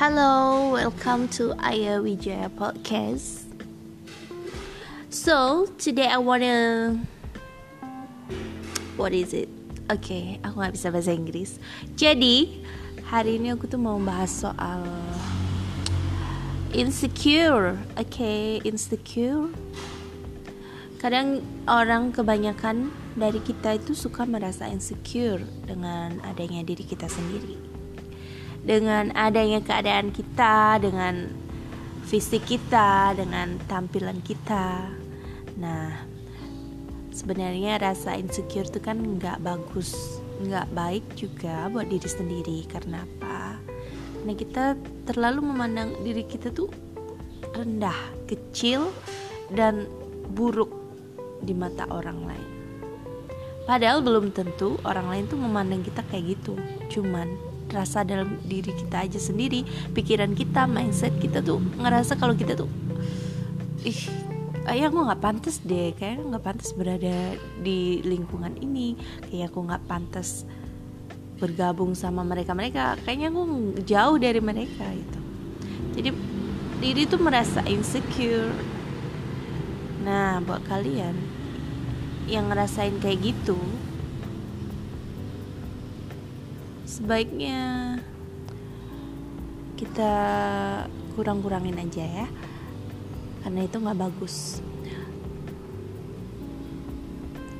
Hello, welcome to Aya Wijaya Podcast. So, today I wanna What is it? Oke, okay, aku nggak bisa bahasa Inggris. Jadi, hari ini aku tuh mau bahas soal insecure. Oke, okay, insecure. Kadang orang kebanyakan dari kita itu suka merasa insecure dengan adanya diri kita sendiri dengan adanya keadaan kita, dengan fisik kita, dengan tampilan kita. Nah, sebenarnya rasa insecure itu kan nggak bagus, nggak baik juga buat diri sendiri. Karena apa? Karena kita terlalu memandang diri kita tuh rendah, kecil, dan buruk di mata orang lain. Padahal belum tentu orang lain tuh memandang kita kayak gitu. Cuman rasa dalam diri kita aja sendiri pikiran kita mindset kita tuh ngerasa kalau kita tuh ih ayah aku nggak pantas deh kayak nggak pantas berada di lingkungan ini kayak aku nggak pantas bergabung sama mereka mereka kayaknya aku jauh dari mereka gitu. Jadi diri tuh merasa insecure. Nah buat kalian yang ngerasain kayak gitu sebaiknya kita kurang-kurangin aja ya. Karena itu nggak bagus.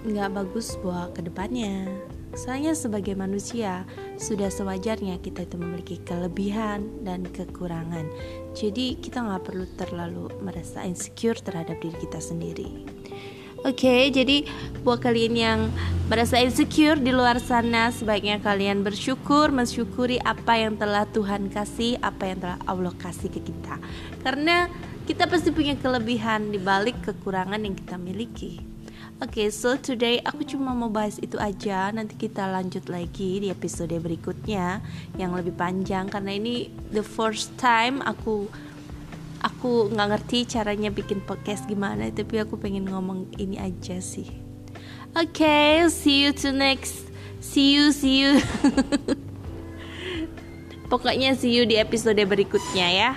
Nggak bagus buat ke depannya soalnya sebagai manusia sudah sewajarnya kita itu memiliki kelebihan dan kekurangan. Jadi kita nggak perlu terlalu merasa insecure terhadap diri kita sendiri Oke, okay, jadi buat kalian yang merasa insecure di luar sana, sebaiknya kalian bersyukur, mensyukuri apa yang telah Tuhan kasih, apa yang telah Allah kasih ke kita. Karena kita pasti punya kelebihan di balik kekurangan yang kita miliki. Oke, okay, so today aku cuma mau bahas itu aja. Nanti kita lanjut lagi di episode berikutnya yang lebih panjang karena ini the first time aku aku nggak ngerti caranya bikin podcast gimana tapi aku pengen ngomong ini aja sih. Oke okay, see you to next. See you see you. Pokoknya see you di episode berikutnya ya